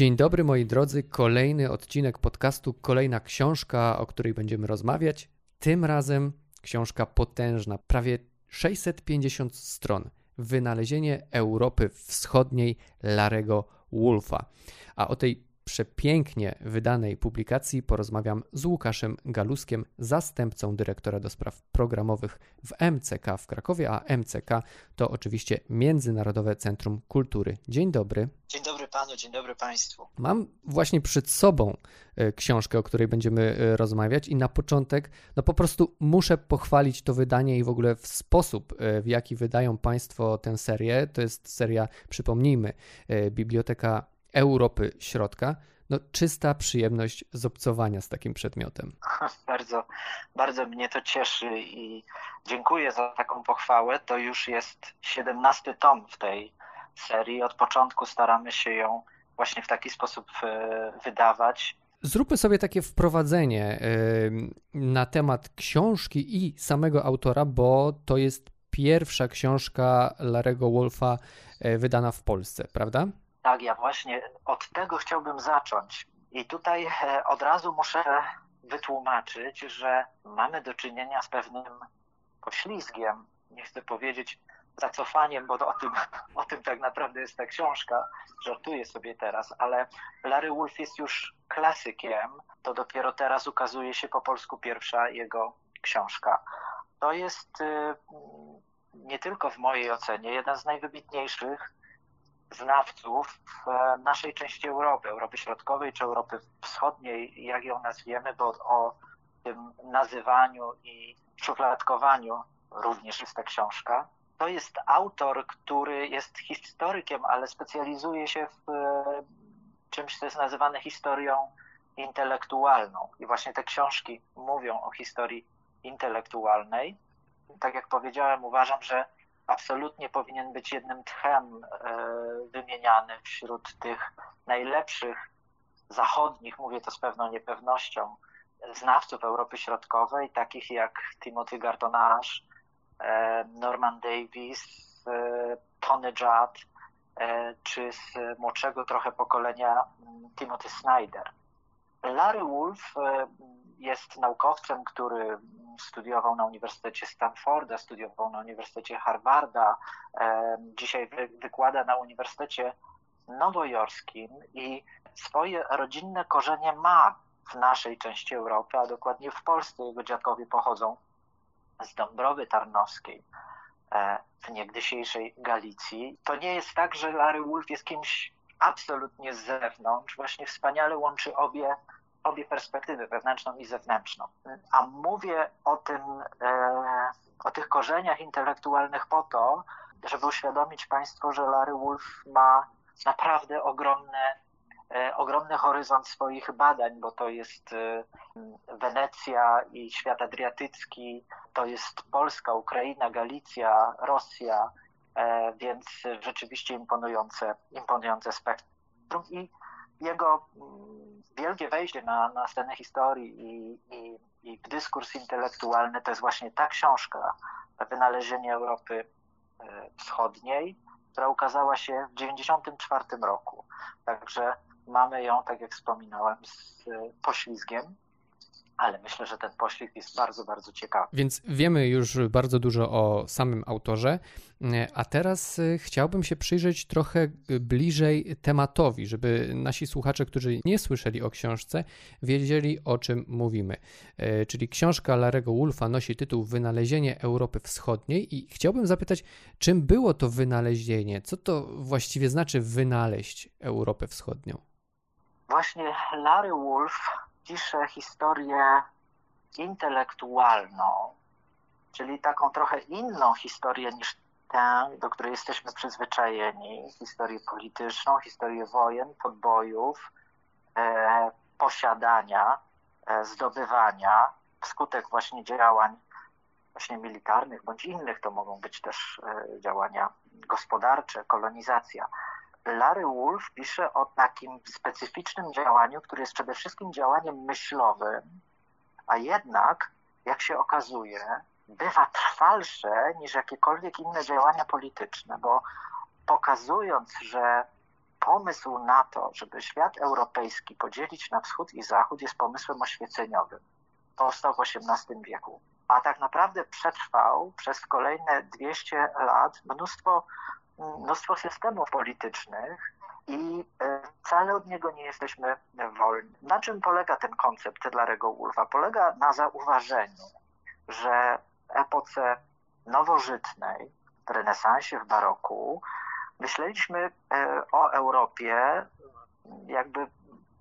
Dzień dobry moi drodzy, kolejny odcinek podcastu, kolejna książka, o której będziemy rozmawiać. Tym razem książka potężna, prawie 650 stron. Wynalezienie Europy Wschodniej Larego Wolfa. A o tej przepięknie wydanej publikacji porozmawiam z Łukaszem Galuskiem, zastępcą dyrektora do spraw programowych w MCK w Krakowie, a MCK to oczywiście Międzynarodowe Centrum Kultury. Dzień dobry. Dzień dobry panu, dzień dobry państwu. Mam właśnie przed sobą e, książkę, o której będziemy e, rozmawiać i na początek no po prostu muszę pochwalić to wydanie i w ogóle w sposób, e, w jaki wydają państwo tę serię. To jest seria, przypomnijmy, Biblioteka Europy Środka. No, czysta przyjemność z obcowania z takim przedmiotem. Bardzo, bardzo mnie to cieszy i dziękuję za taką pochwałę. To już jest 17 tom w tej serii. Od początku staramy się ją właśnie w taki sposób e, wydawać. Zróbmy sobie takie wprowadzenie e, na temat książki i samego autora, bo to jest pierwsza książka Larego Wolfa e, wydana w Polsce, prawda? Tak, ja właśnie od tego chciałbym zacząć. I tutaj e, od razu muszę wytłumaczyć, że mamy do czynienia z pewnym poślizgiem, nie chcę powiedzieć zacofaniem, bo o tym, o tym tak naprawdę jest ta książka, żartuję sobie teraz, ale Larry Wolf jest już klasykiem, to dopiero teraz ukazuje się po polsku pierwsza jego książka. To jest y, nie tylko w mojej ocenie jeden z najwybitniejszych znawców e, naszej części Europy, Europy Środkowej czy Europy Wschodniej, jak ją nazwiemy, bo o tym nazywaniu i szufladkowaniu również jest ta książka. To jest autor, który jest historykiem, ale specjalizuje się w e, czymś, co jest nazywane historią intelektualną. I właśnie te książki mówią o historii intelektualnej. Tak jak powiedziałem, uważam, że absolutnie powinien być jednym tchem e, wymieniany wśród tych najlepszych zachodnich, mówię to z pewną niepewnością, znawców Europy Środkowej, takich jak Timothy Garton-Ash, e, Norman Davis, e, Tony Judd, czy z młodszego trochę pokolenia mm, Timothy Snyder. Larry Wolf jest naukowcem, który studiował na Uniwersytecie Stanforda, studiował na Uniwersytecie Harvarda, dzisiaj wykłada na Uniwersytecie Nowojorskim i swoje rodzinne korzenie ma w naszej części Europy, a dokładnie w Polsce. Jego dziadkowie pochodzą z Dąbrowy Tarnowskiej e, w niegdysiejszej Galicji. To nie jest tak, że Larry Wolf jest kimś absolutnie z zewnątrz. Właśnie wspaniale łączy obie obie perspektywy, wewnętrzną i zewnętrzną. A mówię o tym, e, o tych korzeniach intelektualnych po to, żeby uświadomić Państwu, że Larry Wolf ma naprawdę ogromne, e, ogromny horyzont swoich badań, bo to jest e, Wenecja i świat adriatycki, to jest Polska, Ukraina, Galicja, Rosja, więc rzeczywiście imponujące, imponujące spektrum. I jego mm, wielkie wejście na, na scenę historii i, i, i w dyskurs intelektualny to jest właśnie ta książka, Wynalezienie Europy e, Wschodniej, która ukazała się w 1994 roku. Także mamy ją, tak jak wspominałem, z poślizgiem ale myślę, że ten poślizg jest bardzo, bardzo ciekawy. Więc wiemy już bardzo dużo o samym autorze, a teraz y, chciałbym się przyjrzeć trochę bliżej tematowi, żeby nasi słuchacze, którzy nie słyszeli o książce, wiedzieli o czym mówimy. E, czyli książka Larego Wolfa nosi tytuł Wynalezienie Europy Wschodniej i chciałbym zapytać, czym było to wynalezienie? Co to właściwie znaczy wynaleźć Europę Wschodnią? Właśnie Larry Wolf pisze historię intelektualną, czyli taką trochę inną historię niż tę, do której jesteśmy przyzwyczajeni, historię polityczną, historię wojen, podbojów, e, posiadania, e, zdobywania wskutek właśnie działań właśnie militarnych bądź innych, to mogą być też e, działania gospodarcze, kolonizacja. Larry Wolf pisze o takim specyficznym działaniu, które jest przede wszystkim działaniem myślowym, a jednak, jak się okazuje, bywa trwalsze niż jakiekolwiek inne działania polityczne, bo pokazując, że pomysł na to, żeby świat europejski podzielić na wschód i zachód, jest pomysłem oświeceniowym. Powstał w XVIII wieku, a tak naprawdę przetrwał przez kolejne 200 lat mnóstwo, mnóstwo systemów politycznych, i e, wcale od niego nie jesteśmy wolni. Na czym polega ten koncept Larego Wolfa? Polega na zauważeniu, że w epoce nowożytnej, w renesansie, w baroku, myśleliśmy e, o Europie jakby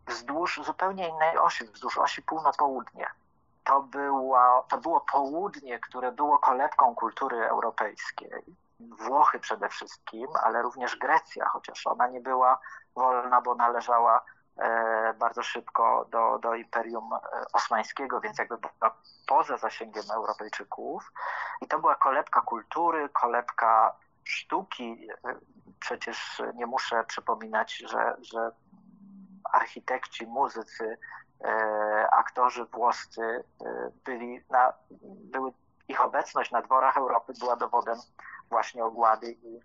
wzdłuż zupełnie innej osi, wzdłuż osi północ-południe. To, było, to było południe, które było kolebką kultury europejskiej. Włochy przede wszystkim, ale również Grecja, chociaż ona nie była wolna, bo należała e, bardzo szybko do, do Imperium e, Osmańskiego, więc jakby była poza zasięgiem Europejczyków. I to była kolebka kultury, kolebka sztuki. Przecież nie muszę przypominać, że, że architekci, muzycy, e, aktorzy włoscy e, byli na, były, ich obecność na dworach Europy była dowodem właśnie ogłady i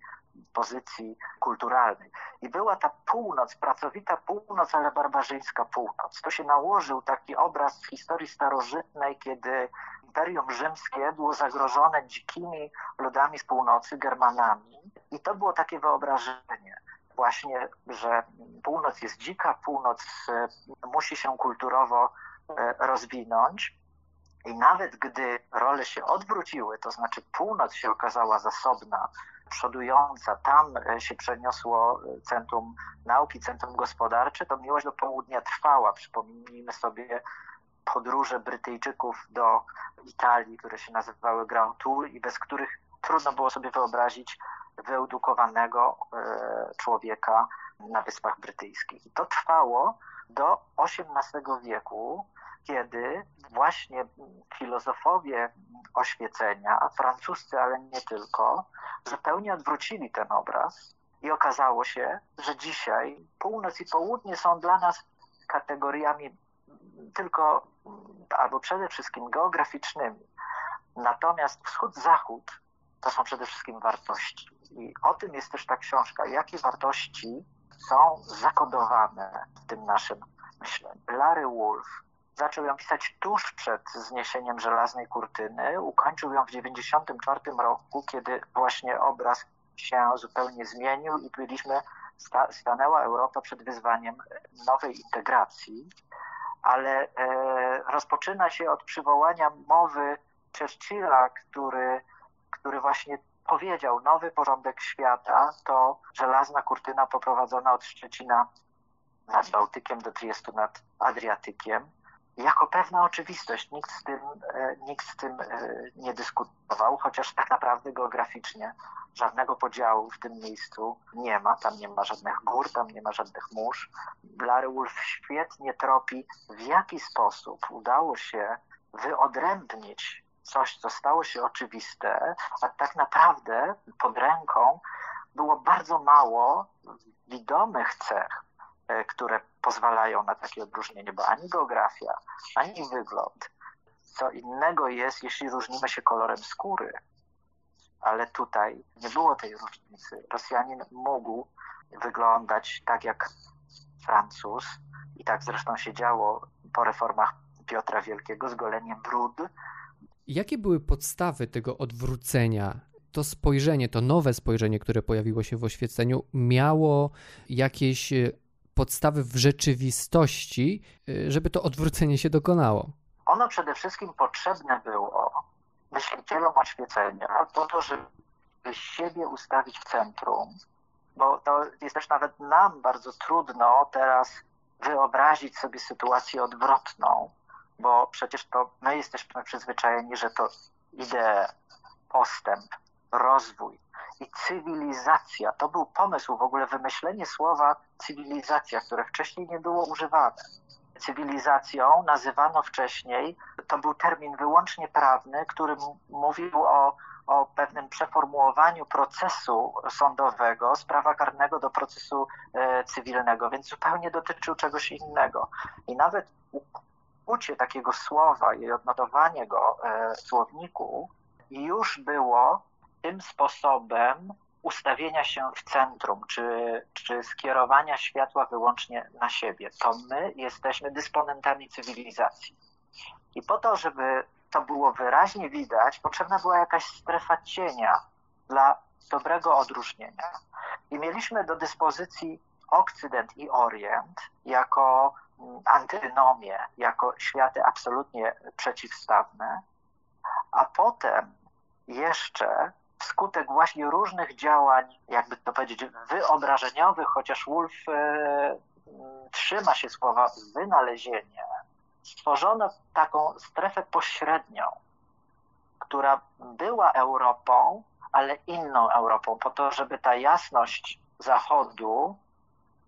pozycji kulturalnej. I była ta północ, pracowita północ, ale barbarzyńska północ. To się nałożył taki obraz z historii starożytnej, kiedy Imperium Rzymskie było zagrożone dzikimi ludami z północy, Germanami. I to było takie wyobrażenie właśnie, że północ jest dzika, północ e, musi się kulturowo e, rozwinąć. I nawet gdy role się odwróciły, to znaczy północ się okazała zasobna, przodująca, tam e, się przeniosło centrum nauki, centrum gospodarcze, to miłość do południa trwała. Przypomnijmy sobie podróże Brytyjczyków do Italii, które się nazywały Grand Tour i bez których trudno było sobie wyobrazić wyedukowanego e, człowieka na Wyspach Brytyjskich. I to trwało do XVIII wieku, kiedy właśnie filozofowie oświecenia, francuscy, ale nie tylko, zupełnie odwrócili ten obraz i okazało się, że dzisiaj północ i południe są dla nas kategoriami tylko albo przede wszystkim geograficznymi. Natomiast wschód-zachód to są przede wszystkim wartości. I o tym jest też ta książka, jakie wartości są zakodowane w tym naszym myśleniu. Larry Wolf zaczął ją pisać tuż przed zniesieniem żelaznej kurtyny, ukończył ją w 1994 roku, kiedy właśnie obraz się zupełnie zmienił i byliśmy, stanęła Europa przed wyzwaniem nowej integracji, ale e, rozpoczyna się od przywołania mowy Churchilla, który, który właśnie powiedział, nowy porządek świata to żelazna kurtyna poprowadzona od Szczecina nad Bałtykiem do Triestu nad Adriatykiem. Jako pewna oczywistość, nikt z tym, e, nikt z tym e, nie dyskutował, chociaż tak naprawdę geograficznie żadnego podziału w tym miejscu nie ma. Tam nie ma żadnych gór, tam nie ma żadnych mórz. Larry Wolf świetnie tropi, w jaki sposób udało się wyodrębnić coś, co stało się oczywiste, a tak naprawdę pod ręką było bardzo mało widomych cech, które pozwalają na takie odróżnienie, bo ani geografia, ani wygląd. Co innego jest, jeśli różnimy się kolorem skóry, ale tutaj nie było tej różnicy. Rosjanin mógł wyglądać tak jak Francuz i tak zresztą się działo po reformach Piotra Wielkiego z goleniem brud, Jakie były podstawy tego odwrócenia? To spojrzenie, to nowe spojrzenie, które pojawiło się w oświeceniu, miało jakieś e, podstawy w rzeczywistości, e, żeby to odwrócenie się dokonało? Ono przede wszystkim potrzebne było myślicielom oświecenia po to, żeby siebie ustawić w centrum, bo to jest też nawet nam bardzo trudno teraz wyobrazić sobie sytuację odwrotną, bo przecież to my jesteśmy przyzwyczajeni, że to idee, postęp, rozwój i cywilizacja. To był pomysł, w ogóle wymyślenie słowa cywilizacja, które wcześniej nie było używane. Cywilizacją nazywano wcześniej, to był termin wyłącznie prawny, który mówił o, o pewnym przeformułowaniu procesu sądowego z prawa karnego do procesu e, cywilnego, więc zupełnie dotyczył czegoś innego. I nawet ucie takiego słowa i odnotowanie go e, w słowniku już było tym sposobem ustawienia się w centrum, czy, czy skierowania światła wyłącznie na siebie. To my jesteśmy dysponentami cywilizacji. I po to, żeby to było wyraźnie widać, potrzebna była jakaś strefa cienia dla dobrego odróżnienia. I mieliśmy do dyspozycji Okcydent i Orient jako mm, antynomię, jako światy absolutnie przeciwstawne, a potem jeszcze wskutek właśnie różnych działań, jakby to powiedzieć, wyobrażeniowych, chociaż Wolf e, trzyma się słowa wynalezienie, stworzono taką strefę pośrednią, która była Europą, ale inną Europą, po to, żeby ta jasność Zachodu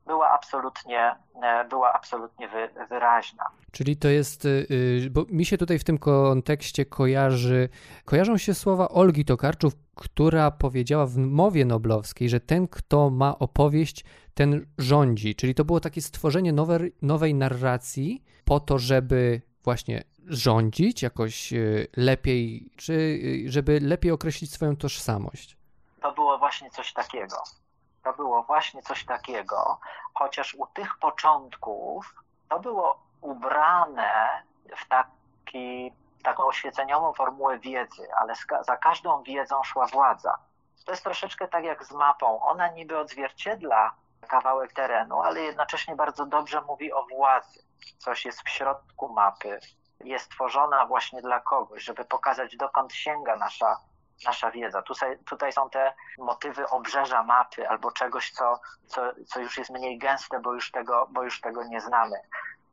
była absolutnie, e, była absolutnie wy, wyraźna. Czyli to jest, y, y, bo mi się tutaj w tym kontekście kojarzy, kojarzą się słowa Olgi Tokarczuk, która powiedziała w mowie noblowskiej, że ten, kto ma opowieść, ten rządzi. Czyli to było takie stworzenie nowej, nowej narracji po to, żeby właśnie rządzić jakoś y, lepiej, czy żeby lepiej określić swoją tożsamość. To było właśnie coś takiego to było właśnie coś takiego, chociaż u tych początków to było ubrane w taki, taką oświeceniową formułę wiedzy, ale za każdą wiedzą szła władza. To jest troszeczkę tak jak z mapą. Ona niby odzwierciedla kawałek terenu, ale jednocześnie bardzo dobrze mówi o władzy. Coś jest w środku mapy, jest tworzona właśnie dla kogoś, żeby pokazać, dokąd sięga nasza nasza wiedza. Tutaj, tutaj są te motywy obrzeża mapy albo czegoś, co, co, co już jest mniej gęste, bo już, tego, bo już tego nie znamy.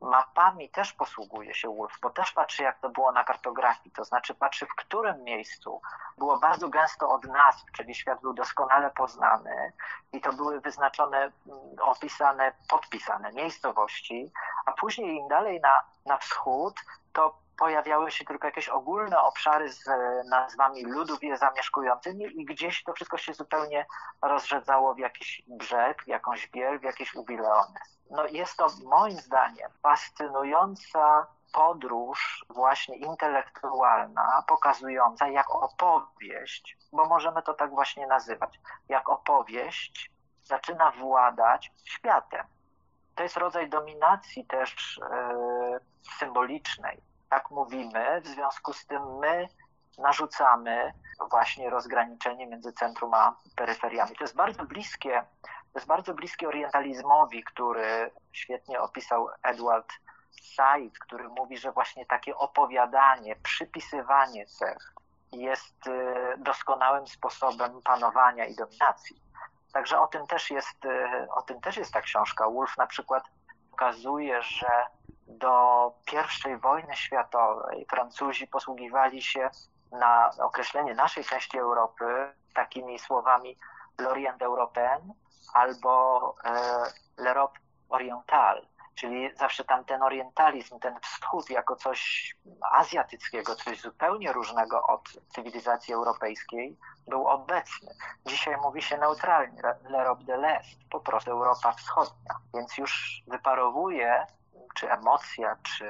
Mapami też posługuje się Wolf, bo też patrzy, jak to było na kartografii, to znaczy patrzy, w którym miejscu było bardzo gęsto od nazw, czyli świat był doskonale poznany i to były wyznaczone, mm, opisane, podpisane miejscowości, a później im dalej na, na wschód, to pojawiały się tylko jakieś ogólne obszary z e, nazwami ludów je zamieszkującymi i gdzieś to wszystko się zupełnie rozrzedzało w jakiś brzeg, w jakąś biel, w jakieś ubileony. No jest to moim zdaniem fascynująca podróż właśnie intelektualna, pokazująca jak opowieść, bo możemy to tak właśnie nazywać, jak opowieść zaczyna władać światem. To jest rodzaj dominacji też yy, symbolicznej tak mówimy, w związku z tym my narzucamy właśnie rozgraniczenie między centrum a peryferiami. To jest bardzo bliskie, to jest bardzo bliskie orientalizmowi, który świetnie opisał Edward Said, który mówi, że właśnie takie opowiadanie, przypisywanie cech jest y, doskonałym sposobem panowania i dominacji. Także o tym też jest, y, o tym też jest ta książka. Wolf na przykład pokazuje, że do I wojny światowej Francuzi posługiwali się na określenie naszej części Europy takimi słowami l'Orient européen albo e, l'Europe orientale, czyli zawsze tam ten orientalizm, ten wschód jako coś azjatyckiego, coś zupełnie różnego od cywilizacji europejskiej był obecny. Dzisiaj mówi się neutralnie, l'Europe de l'Est, po prostu Europa Wschodnia, więc już wyparowuje czy emocja, czy,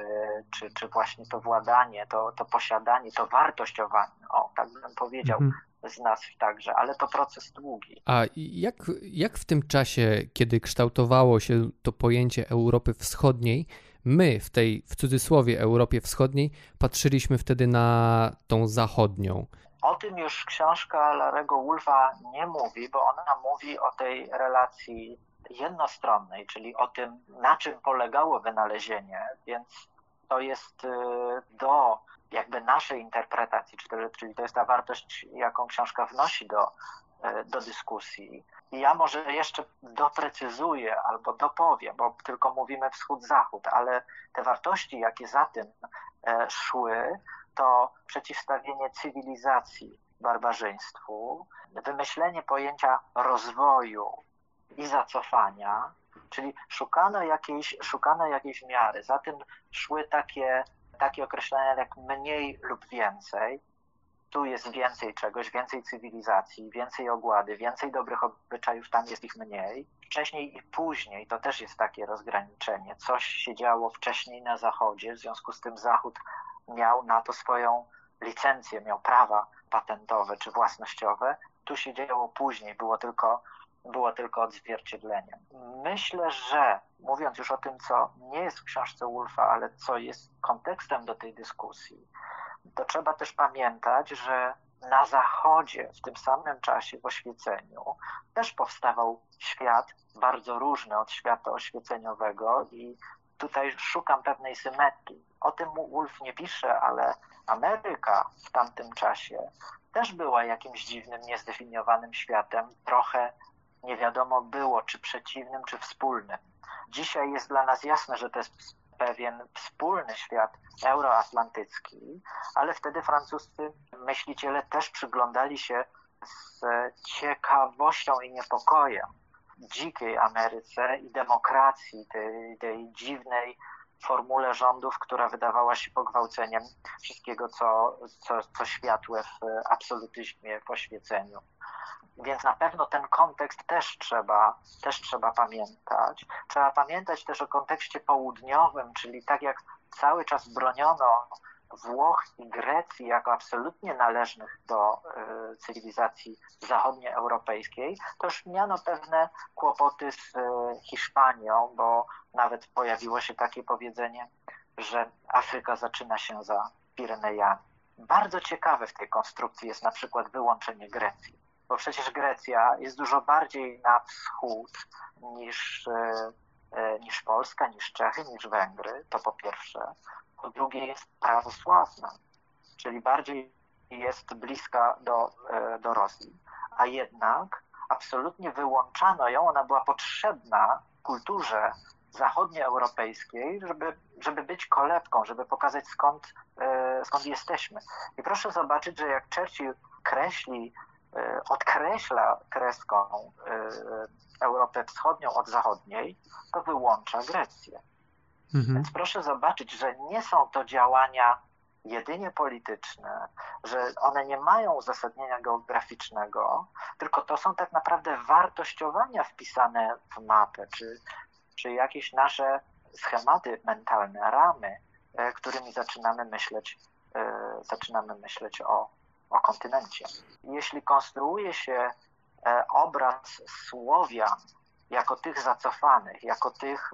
czy, czy właśnie to władanie, to, to posiadanie, to wartościowanie, o, tak bym powiedział, mhm. z nazw także, ale to proces długi. A jak, jak w tym czasie, kiedy kształtowało się to pojęcie Europy Wschodniej, my w tej, w cudzysłowie, Europie Wschodniej patrzyliśmy wtedy na tą zachodnią? O tym już książka Larego Wolfa nie mówi, bo ona mówi o tej relacji jednostronnej, czyli o tym, na czym polegało wynalezienie, więc to jest y, do jakby naszej interpretacji, czyli to jest ta wartość, jaką książka wnosi do, y, do dyskusji. I ja może jeszcze doprecyzuję albo dopowiem, bo tylko mówimy wschód-zachód, ale te wartości, jakie za tym e, szły, to przeciwstawienie cywilizacji barbarzyństwu, wymyślenie pojęcia rozwoju i zacofania, czyli szukano jakiejś, szukano jakiejś miary. Za tym szły takie, takie określenia jak mniej lub więcej. Tu jest więcej czegoś, więcej cywilizacji, więcej ogłady, więcej dobrych obyczajów, tam jest ich mniej. Wcześniej i później to też jest takie rozgraniczenie. Coś się działo wcześniej na Zachodzie, w związku z tym Zachód miał na to swoją licencję, miał prawa patentowe czy własnościowe, tu się działo później, było tylko, było tylko odzwierciedleniem. Myślę, że mówiąc już o tym, co nie jest w książce Wolfa, ale co jest kontekstem do tej dyskusji, to trzeba też pamiętać, że na Zachodzie w tym samym czasie w oświeceniu też powstawał świat bardzo różny od świata oświeceniowego i tutaj szukam pewnej symetrii. O tym Wolf nie pisze, ale Ameryka w tamtym czasie też była jakimś dziwnym, niezdefiniowanym światem, trochę nie wiadomo było, czy przeciwnym, czy wspólnym. Dzisiaj jest dla nas jasne, że to jest pewien wspólny świat euroatlantycki, ale wtedy francuscy myśliciele też przyglądali się z ciekawością i niepokojem dzikiej Ameryce i demokracji, tej, tej dziwnej formule rządów, która wydawała się pogwałceniem wszystkiego, co, co, co światłe w absolutyzmie, w oświeceniu. Więc na pewno ten kontekst też trzeba, też trzeba pamiętać. Trzeba pamiętać też o kontekście południowym, czyli tak jak cały czas broniono Włoch i Grecji jako absolutnie należnych do y, cywilizacji zachodnioeuropejskiej, to już miano pewne kłopoty z y, Hiszpanią, bo nawet pojawiło się takie powiedzenie, że Afryka zaczyna się za Pirenejami. Bardzo ciekawe w tej konstrukcji jest na przykład wyłączenie Grecji, bo przecież Grecja jest dużo bardziej na wschód niż, y, niż Polska, niż Czechy, niż Węgry, to po pierwsze. Po drugie jest prawosławna, czyli bardziej jest bliska do, e, do Rosji, a jednak absolutnie wyłączano ją, ona była potrzebna kulturze zachodnioeuropejskiej, żeby, żeby być kolebką, żeby pokazać skąd, e, skąd jesteśmy. I proszę zobaczyć, że jak Churchill kreśli, e, odkreśla kreską Europę Wschodnią od zachodniej, to wyłącza Grecję. Mhm. Więc proszę zobaczyć, że nie są to działania jedynie polityczne, że one nie mają uzasadnienia geograficznego, tylko to są tak naprawdę wartościowania wpisane w mapę, czy, czy jakieś nasze schematy mentalne, ramy, e, którymi zaczynamy myśleć, e, zaczynamy myśleć o, o kontynencie. Jeśli konstruuje się e, obraz Słowian jako tych zacofanych, jako tych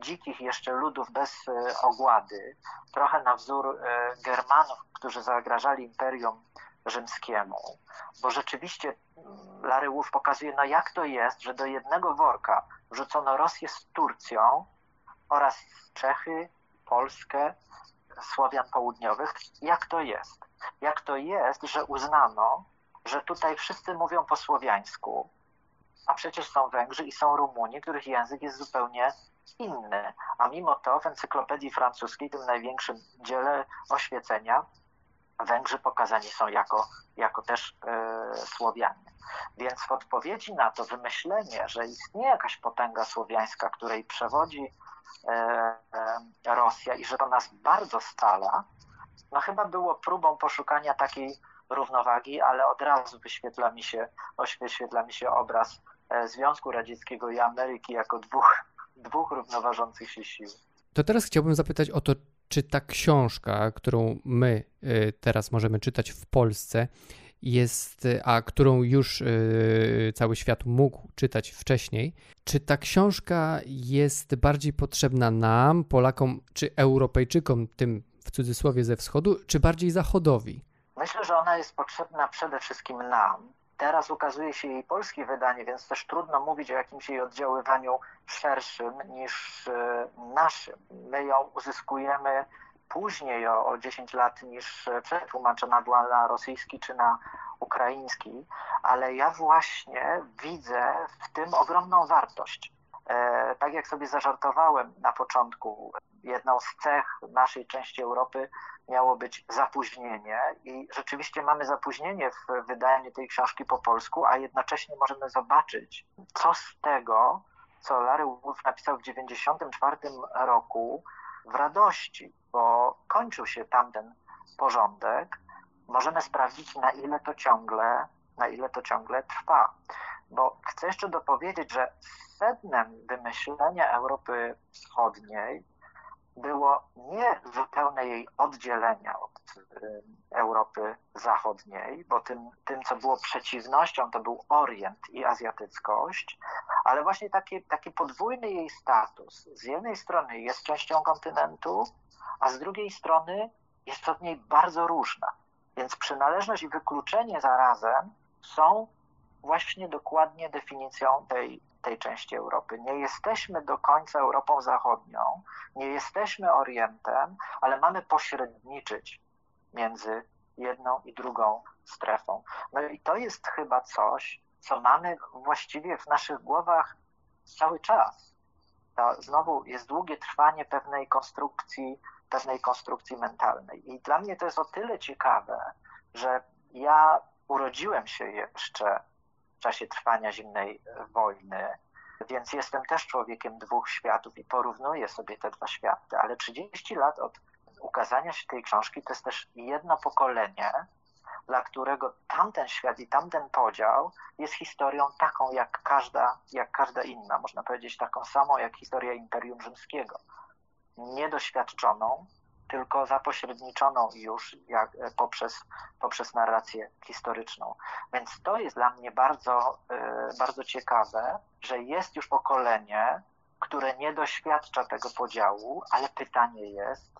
dzikich jeszcze ludów bez e, ogłady, trochę na wzór e, Germanów, którzy zagrażali Imperium Rzymskiemu, bo rzeczywiście mm, Larry Wolf pokazuje, no jak to jest, że do jednego worka wrzucono Rosję z Turcją oraz Czechy, Polskę, Słowian Południowych. Jak to jest? Jak to jest, że uznano, że tutaj wszyscy mówią po słowiańsku, a przecież są Węgrzy i są Rumuni, których język jest zupełnie inny. A mimo to w encyklopedii francuskiej, tym największym dziele oświecenia, Węgrzy pokazani są jako, jako też e, Słowianie. Więc w odpowiedzi na to wymyślenie, że istnieje jakaś potęga słowiańska, której przewodzi Rosja i że to nas bardzo stala, no chyba było próbą poszukania takiej równowagi, ale od razu wyświetla mi się, wyświetla mi się obraz e, Związku Radzieckiego i Ameryki jako dwóch dwóch równoważących się sił. To teraz chciałbym zapytać o to, czy ta książka, którą my teraz możemy czytać w Polsce, jest, a którą już y, cały świat mógł czytać wcześniej, czy ta książka jest bardziej potrzebna nam, Polakom, czy Europejczykom, tym w cudzysłowie ze wschodu, czy bardziej Zachodowi? Myślę, że ona jest potrzebna przede wszystkim nam, Teraz ukazuje się jej polskie wydanie, więc też trudno mówić o jakimś jej oddziaływaniu szerszym niż e, naszym. My ją uzyskujemy później o, o 10 lat niż przetłumaczona była na rosyjski czy na ukraiński, ale ja właśnie widzę w tym ogromną wartość. E, tak jak sobie zażartowałem na początku, jedną z cech naszej części Europy miało być zapóźnienie i rzeczywiście mamy zapóźnienie w wydaniu tej książki po polsku, a jednocześnie możemy zobaczyć, co z tego, co Larry Wolf napisał w 1994 roku w radości, bo kończył się tamten porządek, możemy sprawdzić, na ile to ciągle, na ile to ciągle trwa. Bo chcę jeszcze dopowiedzieć, że sednem wymyślenia Europy Wschodniej było nie zupełne jej oddzielenia od y, Europy Zachodniej, bo tym, tym, co było przeciwnością, to był Orient i azjatyckość, ale właśnie taki, taki podwójny jej status. Z jednej strony jest częścią kontynentu, a z drugiej strony jest od niej bardzo różna. Więc przynależność i wykluczenie zarazem są właśnie dokładnie definicją tej, tej części Europy. Nie jesteśmy do końca Europą Zachodnią, nie jesteśmy Orientem, ale mamy pośredniczyć między jedną i drugą strefą. No i to jest chyba coś, co mamy właściwie w naszych głowach cały czas. To znowu jest długie trwanie pewnej konstrukcji, pewnej konstrukcji mentalnej. I dla mnie to jest o tyle ciekawe, że ja urodziłem się jeszcze w czasie trwania zimnej wojny, więc jestem też człowiekiem dwóch światów i porównuję sobie te dwa światy, ale 30 lat od ukazania się tej książki to jest też jedno pokolenie, dla którego tamten świat i tamten podział jest historią taką jak każda, jak każda inna, można powiedzieć taką samą jak historia Imperium Rzymskiego. Niedoświadczoną, tylko zapośredniczoną już jak, e, poprzez, poprzez narrację historyczną. Więc to jest dla mnie bardzo, e, bardzo ciekawe, że jest już pokolenie, które nie doświadcza tego podziału, ale pytanie jest,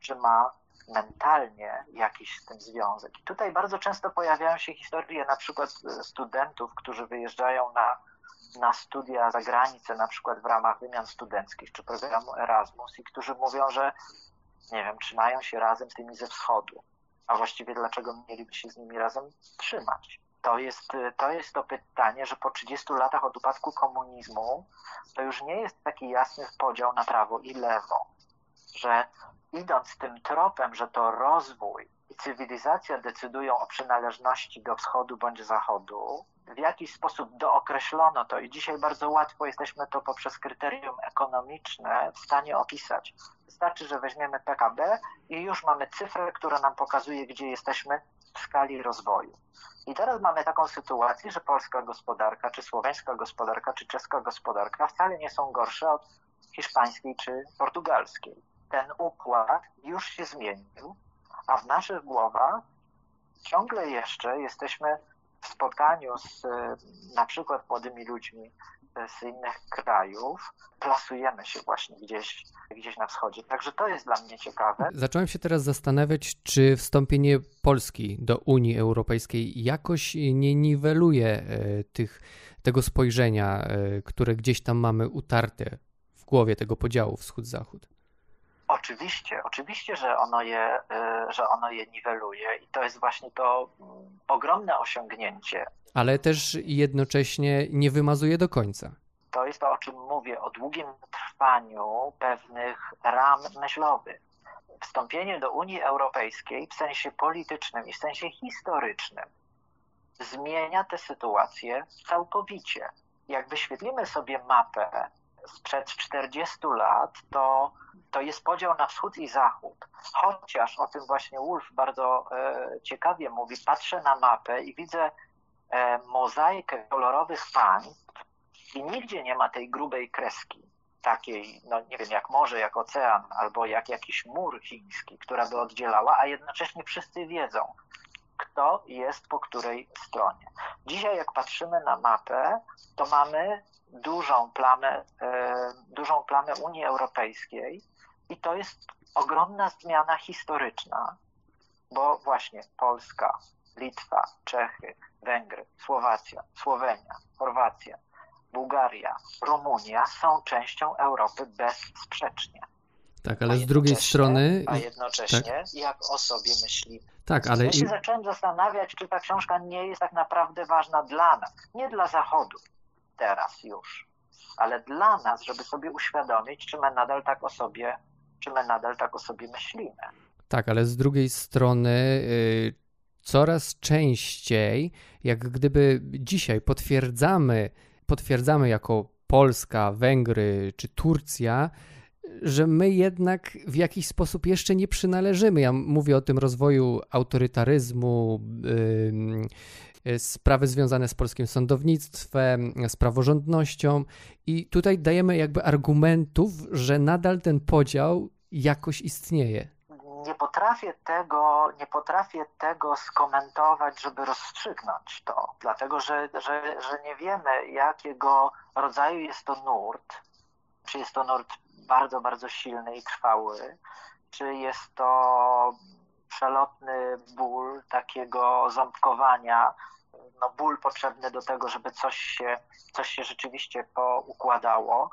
czy ma mentalnie jakiś z tym związek. I tutaj bardzo często pojawiają się historie na przykład e, studentów, którzy wyjeżdżają na, na studia za granicę, na przykład w ramach wymian studenckich czy programu Erasmus i którzy mówią, że nie wiem, trzymają się razem z tymi ze wschodu. A właściwie dlaczego mieliby się z nimi razem trzymać? To jest, to jest to pytanie, że po 30 latach od upadku komunizmu to już nie jest taki jasny podział na prawo i lewo. Że idąc tym tropem, że to rozwój i cywilizacja decydują o przynależności do wschodu bądź zachodu, w jakiś sposób dookreślono to i dzisiaj bardzo łatwo jesteśmy to poprzez kryterium ekonomiczne w stanie opisać. Wystarczy, że weźmiemy PKB i już mamy cyfrę, która nam pokazuje, gdzie jesteśmy w skali rozwoju. I teraz mamy taką sytuację, że polska gospodarka, czy słoweńska gospodarka, czy czeska gospodarka wcale nie są gorsze od hiszpańskiej czy portugalskiej. Ten układ już się zmienił, a w naszych głowach ciągle jeszcze jesteśmy spotkaniu z na przykład młodymi ludźmi z innych krajów, plasujemy się właśnie gdzieś, gdzieś na wschodzie. Także to jest dla mnie ciekawe. Zacząłem się teraz zastanawiać, czy wstąpienie Polski do Unii Europejskiej jakoś nie niweluje e, tych, tego spojrzenia, e, które gdzieś tam mamy utarte w głowie tego podziału wschód-zachód. Oczywiście, oczywiście, że ono, je, y, że ono je niweluje i to jest właśnie to mm, ogromne osiągnięcie. Ale też jednocześnie nie wymazuje do końca. To jest to, o czym mówię, o długim trwaniu pewnych ram myślowych. Wstąpienie do Unii Europejskiej w sensie politycznym i w sensie historycznym zmienia tę sytuację całkowicie. Jak wyświetlimy sobie mapę sprzed 40 lat, to to jest podział na wschód i zachód. Chociaż o tym właśnie Wolf bardzo e, ciekawie mówi, patrzę na mapę i widzę e, mozaikę kolorowych państw i nigdzie nie ma tej grubej kreski, takiej, no nie wiem, jak morze, jak ocean, albo jak jakiś mur chiński, która by oddzielała, a jednocześnie wszyscy wiedzą, kto jest po której stronie. Dzisiaj, jak patrzymy na mapę, to mamy dużą plamę, e, dużą plamę Unii Europejskiej, i to jest ogromna zmiana historyczna, bo właśnie Polska, Litwa, Czechy, Węgry, Słowacja, Słowenia, Chorwacja, Bułgaria, Rumunia są częścią Europy bezsprzecznie. Tak, ale z drugiej strony. A jednocześnie, tak. jak o sobie myślimy. Tak, ale. Ja się zacząłem zastanawiać, czy ta książka nie jest tak naprawdę ważna dla nas. Nie dla Zachodu teraz już, ale dla nas, żeby sobie uświadomić, czy my nadal tak o sobie czy my nadal tak o sobie myślimy. Tak, ale z drugiej strony y, coraz częściej, jak gdyby dzisiaj potwierdzamy, potwierdzamy jako Polska, Węgry czy Turcja, że my jednak w jakiś sposób jeszcze nie przynależymy. Ja mówię o tym rozwoju autorytaryzmu, sprawy związane z polskim sądownictwem, z praworządnością, i tutaj dajemy jakby argumentów, że nadal ten podział jakoś istnieje. Nie potrafię tego, nie potrafię tego skomentować, żeby rozstrzygnąć to, dlatego że, że, że nie wiemy, jakiego rodzaju jest to nurt. Czy jest to nurt bardzo, bardzo silny i trwały, czy jest to przelotny ból takiego ząbkowania, no ból potrzebny do tego, żeby coś się, coś się rzeczywiście poukładało.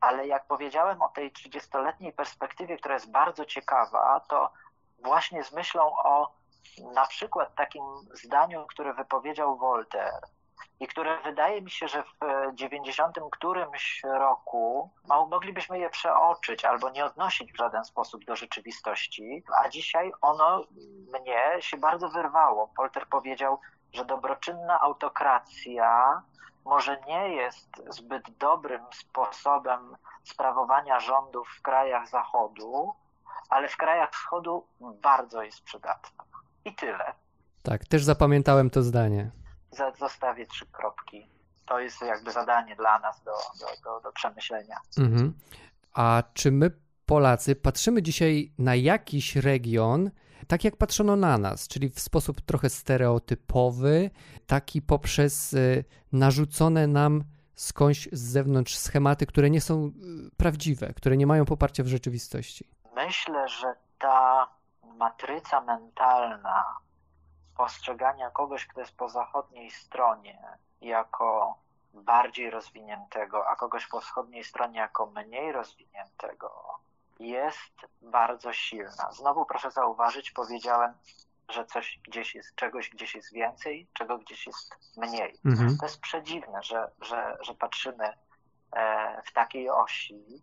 Ale jak powiedziałem o tej 30-letniej perspektywie, która jest bardzo ciekawa, to właśnie z myślą o na przykład takim zdaniu, które wypowiedział Voltaire, i które wydaje mi się, że w 90 którymś roku moglibyśmy je przeoczyć albo nie odnosić w żaden sposób do rzeczywistości, a dzisiaj ono mnie się bardzo wyrwało. Polter powiedział, że dobroczynna autokracja może nie jest zbyt dobrym sposobem sprawowania rządów w krajach Zachodu, ale w krajach Wschodu bardzo jest przydatna. I tyle. Tak, też zapamiętałem to zdanie zostawię trzy kropki. To jest jakby zadanie dla nas do, do, do, do przemyślenia. Mhm. A czy my, Polacy, patrzymy dzisiaj na jakiś region, tak jak patrzono na nas, czyli w sposób trochę stereotypowy, taki poprzez y, narzucone nam skądś z zewnątrz schematy, które nie są y, prawdziwe, które nie mają poparcia w rzeczywistości? Myślę, że ta matryca mentalna postrzegania kogoś, kto jest po zachodniej stronie, jako bardziej rozwiniętego, a kogoś po wschodniej stronie jako mniej rozwiniętego, jest bardzo silna. Znowu proszę zauważyć, powiedziałem, że coś gdzieś jest, czegoś gdzieś jest więcej, czego gdzieś jest mniej. Mhm. To jest przedziwne, że, że, że patrzymy e, w takiej osi,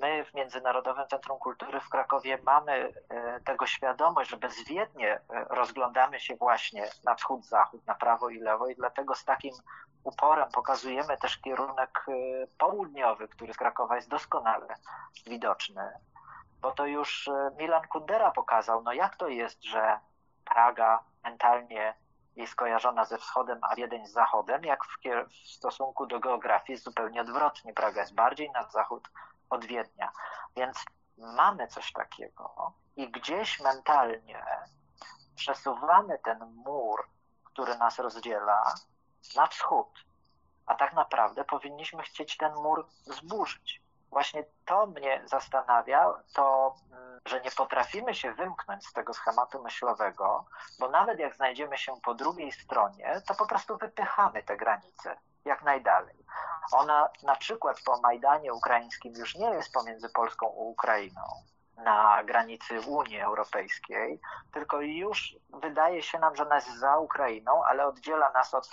my w Międzynarodowym Centrum Kultury w Krakowie mamy e, tego świadomość, że bezwiednie e, rozglądamy się właśnie na wschód, zachód, na prawo i lewo i dlatego z takim uporem pokazujemy też kierunek południowy, który z Krakowa jest doskonale widoczny. Bo to już Milan Kundera pokazał, no jak to jest, że Praga mentalnie jest kojarzona ze wschodem, a Wiedeń z zachodem, jak w, w stosunku do geografii jest zupełnie odwrotnie. Praga jest bardziej na zachód od Wiednia. Więc mamy coś takiego i gdzieś mentalnie przesuwamy ten mur, który nas rozdziela, na wschód. A tak naprawdę powinniśmy chcieć ten mur zburzyć. Właśnie to mnie zastanawia, to, mm, że nie potrafimy się wymknąć z tego schematu myślowego, bo nawet jak znajdziemy się po drugiej stronie, to po prostu wypychamy te granice jak najdalej. Ona na przykład po Majdanie ukraińskim już nie jest pomiędzy Polską a Ukrainą na granicy Unii Europejskiej, tylko już wydaje się nam, że ona jest za Ukrainą, ale oddziela nas od,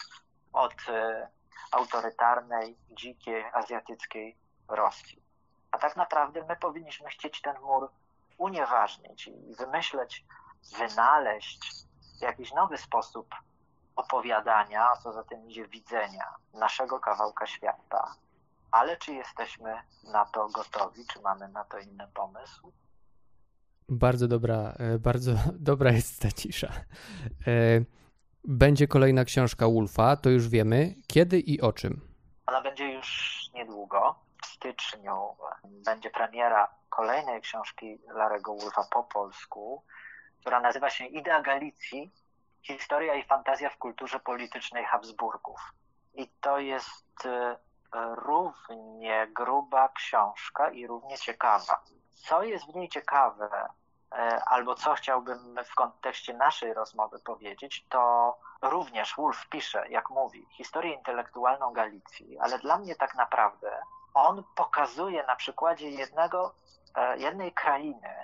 od e, autorytarnej, dzikiej, azjatyckiej Rosji. A tak naprawdę my powinniśmy chcieć ten mur unieważnić i wymyśleć, wynaleźć jakiś nowy sposób opowiadania, a co za tym idzie widzenia naszego kawałka świata. Ale czy jesteśmy na to gotowi, czy mamy na to inny pomysł? Bardzo dobra, e, bardzo dobra jest ta cisza. E, będzie kolejna książka Wolfa, to już wiemy. Kiedy i o czym? Ona będzie już niedługo. W styczniu będzie premiera kolejnej książki Larego Wolfa po polsku, która nazywa się Idea Galicji, historia i fantazja w kulturze politycznej Habsburgów. I to jest e, równie gruba książka i równie ciekawa. Co jest w niej ciekawe, e, albo co chciałbym w kontekście naszej rozmowy powiedzieć, to również Wolf pisze, jak mówi, historię intelektualną Galicji, ale dla mnie tak naprawdę on pokazuje na przykładzie jednego, e, jednej krainy,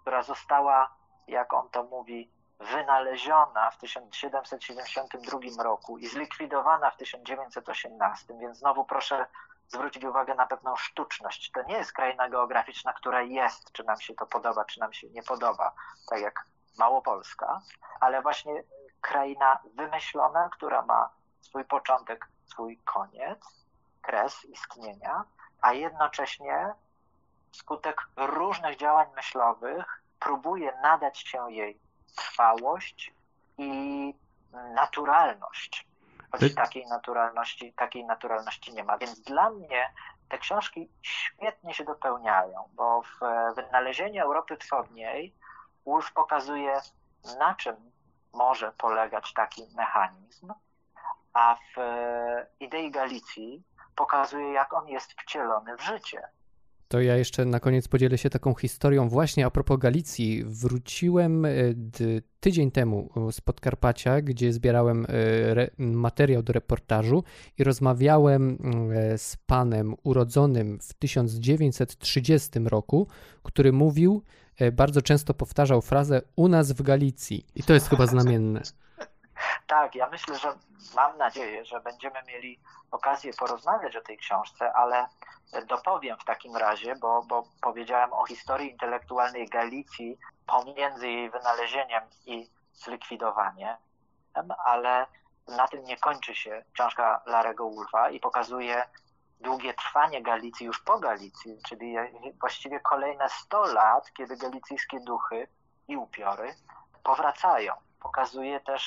która została, jak on to mówi, wynaleziona w 1772 roku i zlikwidowana w 1918, więc znowu proszę zwrócić uwagę na pewną sztuczność. To nie jest kraina geograficzna, która jest, czy nam się to podoba, czy nam się nie podoba, tak jak Małopolska, ale właśnie kraina wymyślona, która ma swój początek, swój koniec, kres istnienia, a jednocześnie wskutek różnych działań myślowych próbuje nadać się jej trwałość i naturalność. Choć takiej naturalności, takiej naturalności nie ma. Więc dla mnie te książki świetnie się dopełniają, bo w wynalezieniu Europy Wschodniej Wolf pokazuje, na czym może polegać taki mechanizm, a w idei Galicji pokazuje, jak on jest wcielony w życie. To ja jeszcze na koniec podzielę się taką historią. Właśnie a propos Galicji, wróciłem e, tydzień temu z Podkarpacia, gdzie zbierałem e, materiał do reportażu i rozmawiałem e, z panem urodzonym w 1930 roku, który mówił, bardzo często powtarzał frazę u nas w Galicji. I to jest chyba znamienne. Tak, ja myślę, że mam nadzieję, że będziemy mieli okazję porozmawiać o tej książce, ale dopowiem w takim razie, bo, bo powiedziałem o historii intelektualnej Galicji pomiędzy jej wynalezieniem i zlikwidowaniem, ale na tym nie kończy się książka Larego Wolfa i pokazuje długie trwanie Galicji już po Galicji, czyli właściwie kolejne 100 lat, kiedy galicyjskie duchy i upiory powracają. Pokazuje też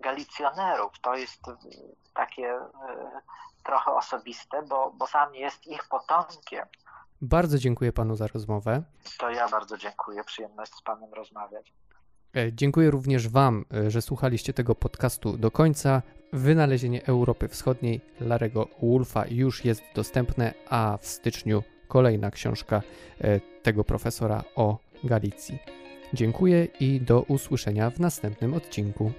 galicjonerów. To jest takie e, trochę osobiste, bo, bo sam jest ich potomkiem. Bardzo dziękuję panu za rozmowę. To ja bardzo dziękuję. Przyjemność z panem rozmawiać. E, dziękuję również Wam, e, że słuchaliście tego podcastu do końca. Wynalezienie Europy Wschodniej Larego Wolfa już jest dostępne, a w styczniu kolejna książka tego profesora o Galicji. Dziękuję i do usłyszenia w następnym odcinku.